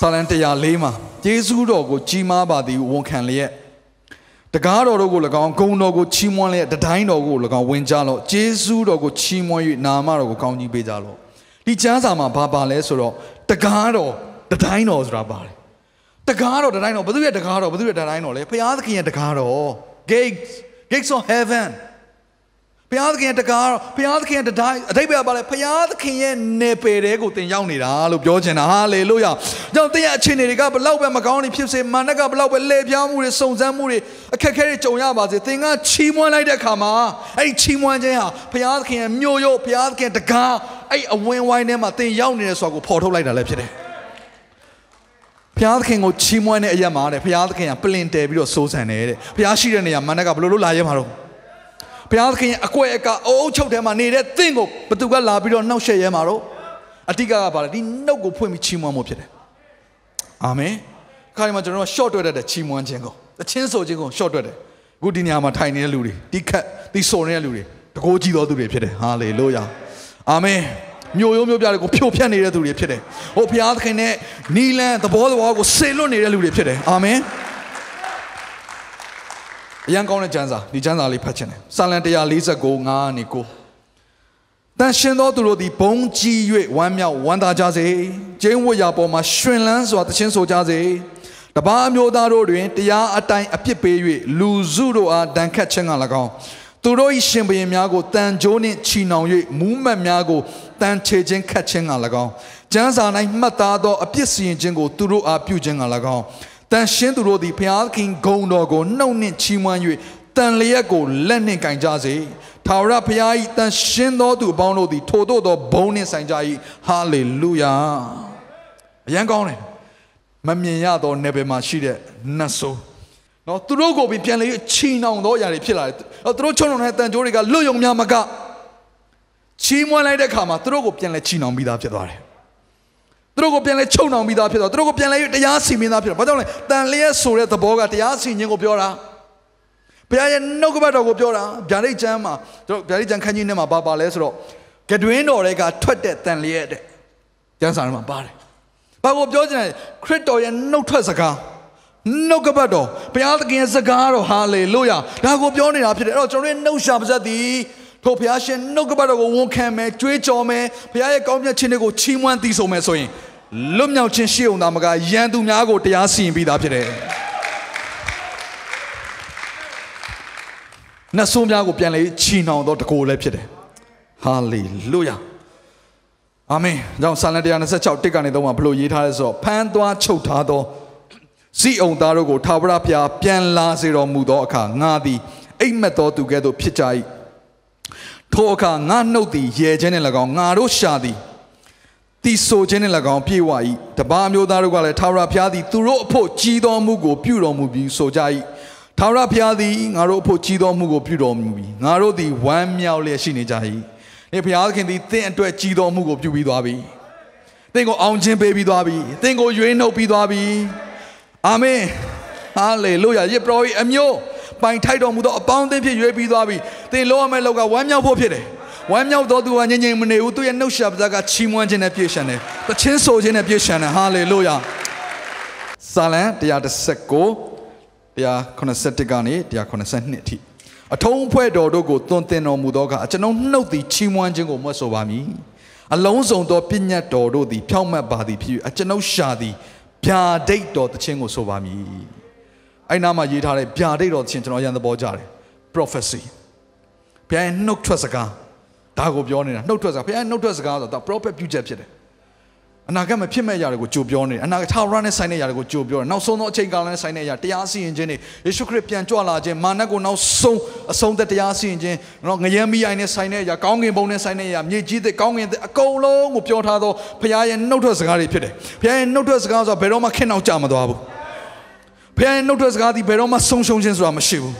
ဆာလံ104မှာယေရှုတော်ကိုကြီးမားပါသည်ဝန်ခံလျက်တကားတော်တို့ကို၎င်းဂုံတော်ကိုချီးမွမ်းလျက်တတိုင်းတော်ကို၎င်းဝင်ကြလော့ယေရှုတော်ကိုချီးမွမ်း၍နာမတော်ကိုကောင်းကြီးပေးကြလော့ဒီကျမ်းစာမှာဘာပါလဲဆိုတော့တကားတော်တတိုင်းတော်ဆိုတာပါတယ်တကားတော်တတိုင်းတော်ဘယ်သူရဲ့တကားတော်ဘယ်သူရဲ့တတိုင်းတော်လဲဘုရားသခင်ရဲ့တကားတော် gates gates of heaven ဘုရားသခင်ရဲ့တကားဘုရားသခင်ရဲ့တတိုင်းအတိတ်ပဲပါလေဘုရားသခင်ရဲ့နေပယ်တဲ့ကိုသင်ရောက်နေတာလို့ပြောချင်တာဟာလေလုယာကြောင့်သင်ရဲ့အခြေအနေတွေကဘလောက်ပဲမကောင်းနေဖြစ်စေမာနကဘလောက်ပဲလေပြားမှုတွေစုံစမ်းမှုတွေအခက်အခဲတွေကြုံရပါစေသင်ကချီးမွမ်းလိုက်တဲ့အခါမှာအဲ့ဒီချီးမွမ်းခြင်းဟာဘုရားသခင်ရဲ့မြို့ရို့ဘုရားသခင်တကားအဲ့အဝင်းဝိုင်းထဲမှာသင်ရောက်နေတယ်ဆိုတာကိုဖော်ထုတ်လိုက်တာလည်းဖြစ်တယ်ဘုရားသခင်ကိုချီးမွမ်းတဲ့အရက်မှာတဲ့ဘုရားသခင်ကပလင်တယ်ပြီးတော့စိုးစံတယ်တဲ့ဘုရားရှိတဲ့နေရာမာနကဘလို့လို့လာရဲမှာတော့ ဘုရားသခင်ရဲ့အကွက်အကအုပ်ချုပ်ထဲမှာနေတဲ့သင်ကိုဘသူကလာပြီးတော့နှောက်ရှက်ရဲမှာတော့အတိတ်ကပါလေဒီနှုတ်ကိုဖွင့်ပြီးချီးမွမ်းမှုဖြစ်တယ်အာမင်ခါဒီမှာကျွန်တော်တို့ short တွေ့တတ်တဲ့ချီးမွမ်းခြင်းကိုအချင်းဆိုခြင်းကို short တွေ့တယ်အခုဒီနေရာမှာထိုင်နေတဲ့လူတွေဒီခက်ဒီဆိုနေတဲ့လူတွေတကိုးကြီးသောသူတွေဖြစ်တယ်ဟာလေလုယာအာမင်မျိုးရိုးမျိုးပြတွေကိုဖြိုဖျက်နေတဲ့သူတွေဖြစ်တယ်ဟိုဘုရားသခင်နဲ့နီလန်သဘောတော်ကိုဆေလွတ်နေတဲ့လူတွေဖြစ်တယ်အာမင် အရန်ကောင်းတဲ့ကျမ်းစာဒီကျမ်းစာလေးဖတ်ချင်တယ်စာလံ149 9နေ9တန်ရှင်သောသူတို့သည်ဘုံကြီး၍ဝမ်းမြောက်ဝမ်းသာကြစေကျင်းဝတ်ရာပေါ်မှာရှင်လန်းစွာတခြင်းဆိုကြစေတပါးမျိုးသားတို့တွင်တရားအတိုင်းအပြစ်ပေး၍လူစုတို့အားဒဏ်ခတ်ခြင်းက၎င်းသူတို့၏ရှင်ဘရင်များကိုတန်ကြိုးနှင့်ချီနှောင်၍မူးမတ်များကိုတန်ချေခြင်းခတ်ခြင်းက၎င်းကျမ်းစာ၌မှတ်သားသောအပြစ်စီရင်ခြင်းကိုသူတို့အားပြုခြင်းက၎င်း တန်ရှင်းသူတို့သည်ဘုရားသခင်ဂုံတော်ကိုနှုတ်နှင့်ချီးမွမ်း၍တန်လျက်ကိုလက်နှင့်ကင်ကြစေထာဝရဘုရား၏တန်ရှင်းသောသူအပေါင်းတို့သည်ထိုတို့သောဘုံနှင့်ဆိုင်ကြ၏ဟာလေလုယာအရန်ကောင်းတယ်မမြင်ရသောနေပယ်မှာရှိတဲ့နတ်ဆိုးနော်သူတို့ကိုပြန်လေချီနှောင်သောအရာတွေဖြစ်လာတယ်နော်သူတို့ချုံနှောင်တဲ့တန်ကြိုးတွေကလွတ်ယုံများမကချီးမွမ်းလိုက်တဲ့အခါမှာသူတို့ကိုပြန်လေချီနှောင်ပြီးသားဖြစ်သွားတယ် သူတို့ကိုပြန်လဲချုပ်နှောင်ပြီးသားဖြစ်တော့သူတို့ကိုပြန်လဲတရားစီမင်းသားဖြစ်တော့ဘာကြောင့်လဲတန်လျက်ဆိုတဲ့သဘောကတရားစီရင်ကိုပြောတာဘုရားရဲ့နှုတ်ကပတ်တော်ကိုပြောတာဗျာဒိတ်ကျမ်းမှာတို့ဗျာဒိတ်ကျမ်းခန်းကြီးထဲမှာပါပါလဲဆိုတော့ကတွင်းတော်တွေကထွက်တဲ့တန်လျက်တဲ့ကျမ်းစာထဲမှာပါတယ်ဘာကိုပြောချင်လဲခရစ်တော်ရဲ့နှုတ်ထွက်စကားနှုတ်ကပတ်တော်ဘုရားသခင်ရဲ့စကားတော်ဟာလေလုယာဒါကိုပြောနေတာဖြစ်တယ်အဲ့တော့ကျွန်တော်ရဲ့နှုတ်ရှာပါဇက်သည်ထို့ဘုရားရှင်နှုတ်ကပတ်တော်ကိုဝန်ခံမယ်ကြွေးကြော်မယ်ဘုရားရဲ့ကောင်းမြတ်ခြင်းတွေကိုချီးမွမ်းသီးဆိုမယ်ဆိုရင် လွတ်မြောက်ခြင်းရှိအောင်သာမကယန်သူများကိုတရားစီရင်ပြီးသားဖြစ်တယ်နတ်ဆိုးများကိုပြန်လေချီနှောင်တော့တကိုယ်လည်းဖြစ်တယ်ဟာလေလုယာအာမင်ကြောင့်ဆာလံ126တစ်ကနေတော့ဘလို့ရေးထားလဲဆိုတော့ဖမ်းသွားချုပ်ထားသောစီအောင်သားတို့ကိုထာဝရဘုရားပြန်လာစေတော်မူသောအခါငါသည်အိမ်မက်တော်သူကဲ့သို့ဖြစ်ကြ၏ထိုအခါငါနှုတ်သည်ရဲခြင်းနှင့်၎င်းငါတို့ရှာသည် တီဆိုခြင်းနှင့်၎င်းပြေဝ၏တပါးမျိုးသားတို့ကလည်းထာဝရဘုရားသည်သူတို့အဖို့ကြီးတော်မူကိုပြုတော်မူပြီးဆိုကြ၏ထာဝရဘုရားသည်ငါတို့အဖို့ကြီးတော်မူကိုပြုတော်မူပြီးငါတို့သည်ဝမ်းမြောက်လျက်ရှိနေကြ၏ဒီဘုရားသခင်သည်သင်အတွက်ကြီးတော်မူကိုပြုပြီးသွားပြီသင်ကိုအောင်ခြင်းပေးပြီးသွားပြီသင်ကိုရွေးနှုတ်ပြီးသွားပြီအာမင်ဟာလေလုယာယေပရောဟိအမျိုးပိုင်ထိုက်တော်မူသောအပေါင်းအသင်းဖြစ်ရွေးပြီးသွားပြီသင်လောရမယ့်လောက်ကဝမ်းမြောက်ဖို့ဖြစ်တယ် ဝမ်းမြောက်တော်သူကငြိမ်ငြိမ်မနေဘူးသူရဲ့နှုတ်ရှာပါးကချီးမွမ်းခြင်းနဲ့ပြည့်စုံတယ်တခြင်းဆိုခြင်းနဲ့ပြည့်စုံတယ်ဟာလေလုယာစာလံ119 181ကနေ182အထိအထုံးအဖွဲ့တော်တို့ကိုသွန်သင်တော်မူသောအခါကျွန်ုပ်နှုတ်သည်ချီးမွမ်းခြင်းကိုမွတ်ဆိုပါမည်အလုံးစုံသောပညတ်တော်တို့သည်ဖြောင့်မတ်ပါသည်ဖြစ်၍အကျွန်ုပ်ရှာသည်ဗျာဒိတ်တော်တခြင်းကိုဆိုပါမည်အဲ့နာမှာရေးထားတဲ့ဗျာဒိတ်တော်တခြင်းကျွန်တော်ရန်သဘောကြတယ် prophecy ဘုရားရဲ့နှုတ်ထွက်စကား ဒါကိုပြောနေတာနှုတ်ထွက်စကားဘုရားနှုတ်ထွက်စကားဆိုတာ prophet ပြုချက်ဖြစ်တယ်အနာဂတ်မှာဖြစ်မဲ့အရာတွေကိုကြိုပြောနေတယ်အနာဂတ်ထာဝရနဲ့ဆိုင်တဲ့အရာတွေကိုကြိုပြောတယ်နောက်ဆုံးသောအချိန်ကာလနဲ့ဆိုင်တဲ့အရာတရားစီရင်ခြင်းတွေယေရှုခရစ်ပြန်ကြွလာခြင်းမာနကိုနောက်ဆုံးအဆုံးသက်တရားစီရင်ခြင်းနော်ငရဲမိအိုင်နဲ့ဆိုင်တဲ့အရာကောင်းကင်ဘုံနဲ့ဆိုင်တဲ့အရာမြေကြီးသစ်ကောင်းကင်သစ်အကုန်လုံးကိုပြောထားသောဘုရားရဲ့နှုတ်ထွက်စကားတွေဖြစ်တယ်ဘုရားရဲ့နှုတ်ထွက်စကားဆိုတာဘယ်တော့မှခင်အောင်ကြမသွားဘူးဘုရားရဲ့နှုတ်ထွက်စကားဒီဘယ်တော့မှဆုံးရှုံးခြင်းဆိုတာမရှိဘူး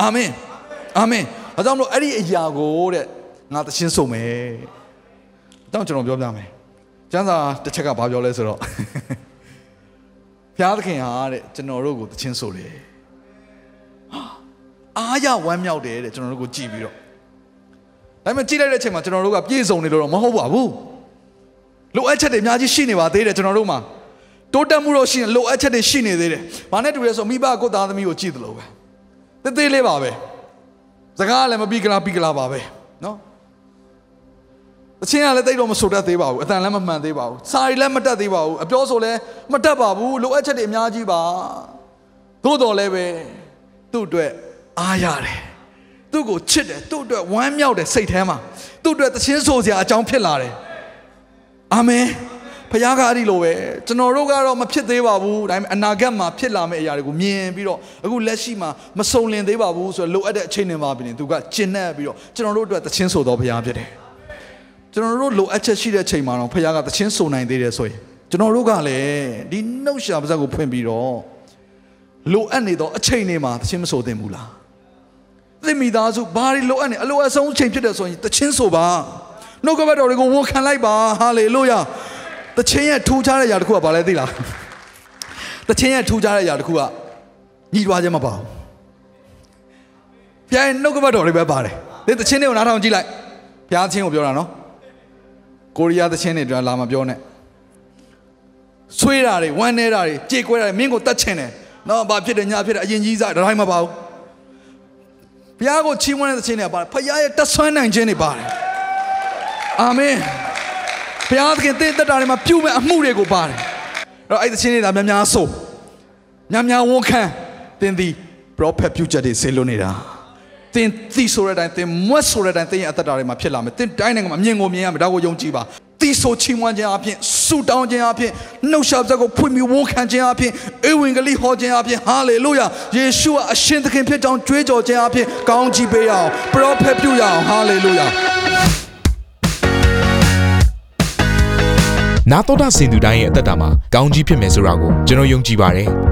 အာမင်အာမင်အဲကြောင့်မလို့အဲ့ဒီအရာကိုတဲ့ ငါသချင်းဆုံးမယ်တောင်းကျွန်တော်ပြောပြမယ်ကျမ်းစာတစ်ချက်ကဘာပြောလဲဆိုတော့ဘုရားသခင်ဟာတဲ့ကျွန်တော်တို့ကိုသချင်းဆိုတယ်ဟာအားရဝမ်းမြောက်တယ်တဲ့ကျွန်တော်တို့ကိုကြည်ပြီးတော့ဒါပေမဲ့ကြည့်လိုက်တဲ့အချိန်မှာကျွန်တော်တို့ကပြည့်စုံနေလို့တော့မဟုတ်ပါဘူးလိုအပ်ချက်တွေအများကြီးရှိနေပါသေးတယ်ကျွန်တော်တို့မှာတိုးတက်မှုတော့ရှိနေလိုအပ်ချက်တွေရှိနေသေးတယ်။ဘာနဲ့တူလဲဆိုမိဘကိုသားသမီးကိုကြည့်တယ်လို့ပဲ။သေးသေးလေးပါပဲ။စကားလည်းမပြီးကလားပြီးကလားပါပဲ။နော်။ အချင်းကလည်းတိတ်တော့မဆိုတတ်သေးပါဘူး။အတန်လည်းမမှန်သေးပါဘူး။စာရီလည်းမတက်သေးပါဘူး။အပြောဆိုလည်းမတက်ပါဘူး။လိုအပ်ချက်တွေအများကြီးပါ။သို့တော်လည်းပဲသူ့အတွက်အားရတယ်။သူ့ကိုချစ်တယ်သူ့အတွက်ဝမ်းမြောက်တယ်စိတ်ထဲမှာသူ့အတွက်သချင်းဆိုစရာအကြောင်းဖြစ်လာတယ်အာမင်ဖခင်ကအဲ့ဒီလိုပဲကျွန်တော်တို့ကတော့မဖြစ်သေးပါဘူးဒါပေမဲ့အနာဂတ်မှာဖြစ်လာမယ့်အရာတွေကိုမြင်ပြီးတော့အခုလက်ရှိမှာမစုံလင်သေးပါဘူးဆိုတော့လိုအပ်တဲ့အချိန်တွေမှာပြင်သူကကျင့်တဲ့ပြီးတော့ကျွန်တော်တို့အတွက်သချင်းဆိုတော်ဖခင်ဖြစ်တယ် ကျွန်တော်တို့လိုအပ်ချက်ရှိတဲ့အချိန်မှာတော့ဖခင်ကသချင်းဆိုနိုင်သေးတယ်ဆိုရင်ကျွန်တော်တို့ကလည်းဒီနှုတ်ရှာပါးစပ်ကိုဖွင့်ပြီးတော့လိုအပ်နေတော့အချိန်တွေမှာသချင်းမဆိုသင့်ဘူးလားသင်မိသားစုဘာတွေလိုအပ်နေအလိုအဆုံးအချိန်ဖြစ်တယ်ဆိုရင်တခြင်းဆိုပါနှုတ်ကပတ်တော်တွေကိုဝန်ခံလိုက်ပါဟာလေလုယာတခြင်းရဲ့ထူးခြားတဲ့ຢာတစ်ခုကဘာလဲသိလားတခြင်းရဲ့ထူးခြားတဲ့ຢာတစ်ခုကညီတွားခြင်းမပါဘူးဘုရားရဲ့နှုတ်ကပတ်တော်တွေပဲပါတယ်သင်တခြင်းတွေကိုနားထောင်ကြည့်လိုက်ဘုရားချင်းကိုပြောတာနော် ကိုရီးယားတခြင်းတွေတော့လာမပြောနဲ့ဆွေးတာတွေဝမ်းနေတာတွေကြေကွဲတာတွေမင်းကိုတတ်ချင်တယ်နော်ဘာဖြစ်တယ်ညာဖြစ်တယ်အရင်ကြီးစားတတိုင်းမပါဘူးဘုရားကိုချီးမွမ်းတဲ့သခြင်းတွေပါတယ်ဘုရားရဲ့တက်ဆွမ်းနိုင်ခြင်းတွေပါတယ်အာမင်ဘုရားသခင်တင့်တက်တာတွေမှာပြုမဲ့အမှုတွေကိုပါတယ်အဲ့တော့အဲ့သခြင်းတွေဒါများများဆိုများများဝန်ခံသင်သည် prophet ပြုချက်တွေဆေလွတ်နေတာ သင်သိဆိုတဲ့အတိုင်းသင်မွတ်ဆိုတဲ့အတိုင်းသင်ရဲ့အသက်တာတွေမှာဖြစ်လာမယ်သင်တိုင်းနိုင်ငံမှာမြင်ကိုမြင်ရမယ်ဒါကိုယုံကြည်ပါသိဆိုချီးမွမ်းခြင်းအပြင်ဆူတောင်းခြင်းအပြင်နှုတ်ဆက်စက်ကိုဖွင့်ပြီးဝန်ခံခြင်းအပြင်ဧဝံဂေလိဟောခြင်းအပြင်ဟာလေလုယာယေရှုကအရှင်သခင်ဖြစ်ကြောင်းကြွေးကြော်ခြင်းအပြင်ကောင်းချီးပေးရအောင်ပရောဖက်ပြုရအောင်ဟာလေလုယာနာတော်တာစင်သူတိုင်းရဲ့အသက်တာမှာကောင်းကြီးဖြစ်မယ်ဆိုတာကိုကျွန်တော်ယုံကြည်ပါတယ်။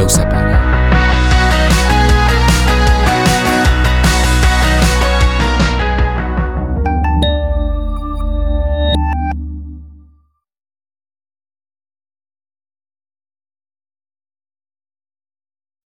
နှုတ်ဆက်ပါတယ်